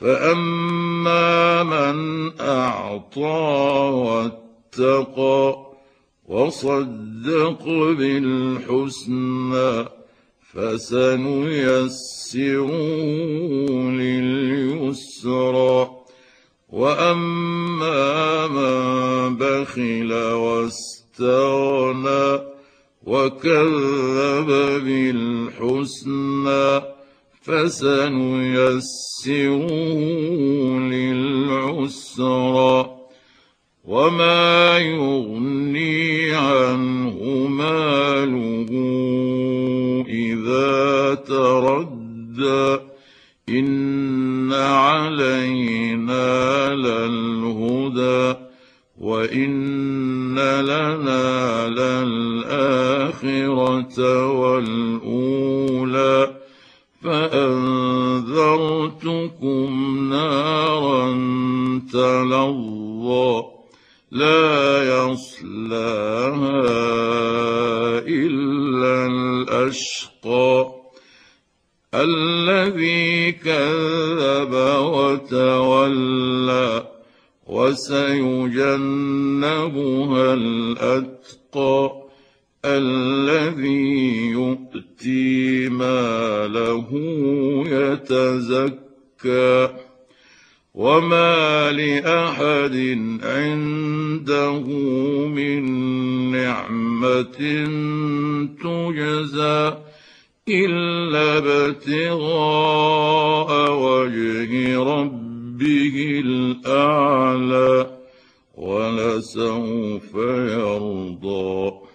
فأما من أعطى واتقى وصدق بالحسنى فسنيسره لليسرى وأما من بخل واستغنى وكذب بالحسنى فسنيسره للعسرى وما يغني عنه ماله إذا تردى إن علينا للهدى وإن لنا للآخرة والأولى. فأنذرتكم نارا تلظى لا يصلاها إلا الأشقى الذي كذب وتولى وسيجنبها الأتقى الذي يؤتي ماله يتزكى. وما لأحد عنده من نعمة تجزى إلا ابتغاء وجه ربه الأعلى ولسوف يرضى.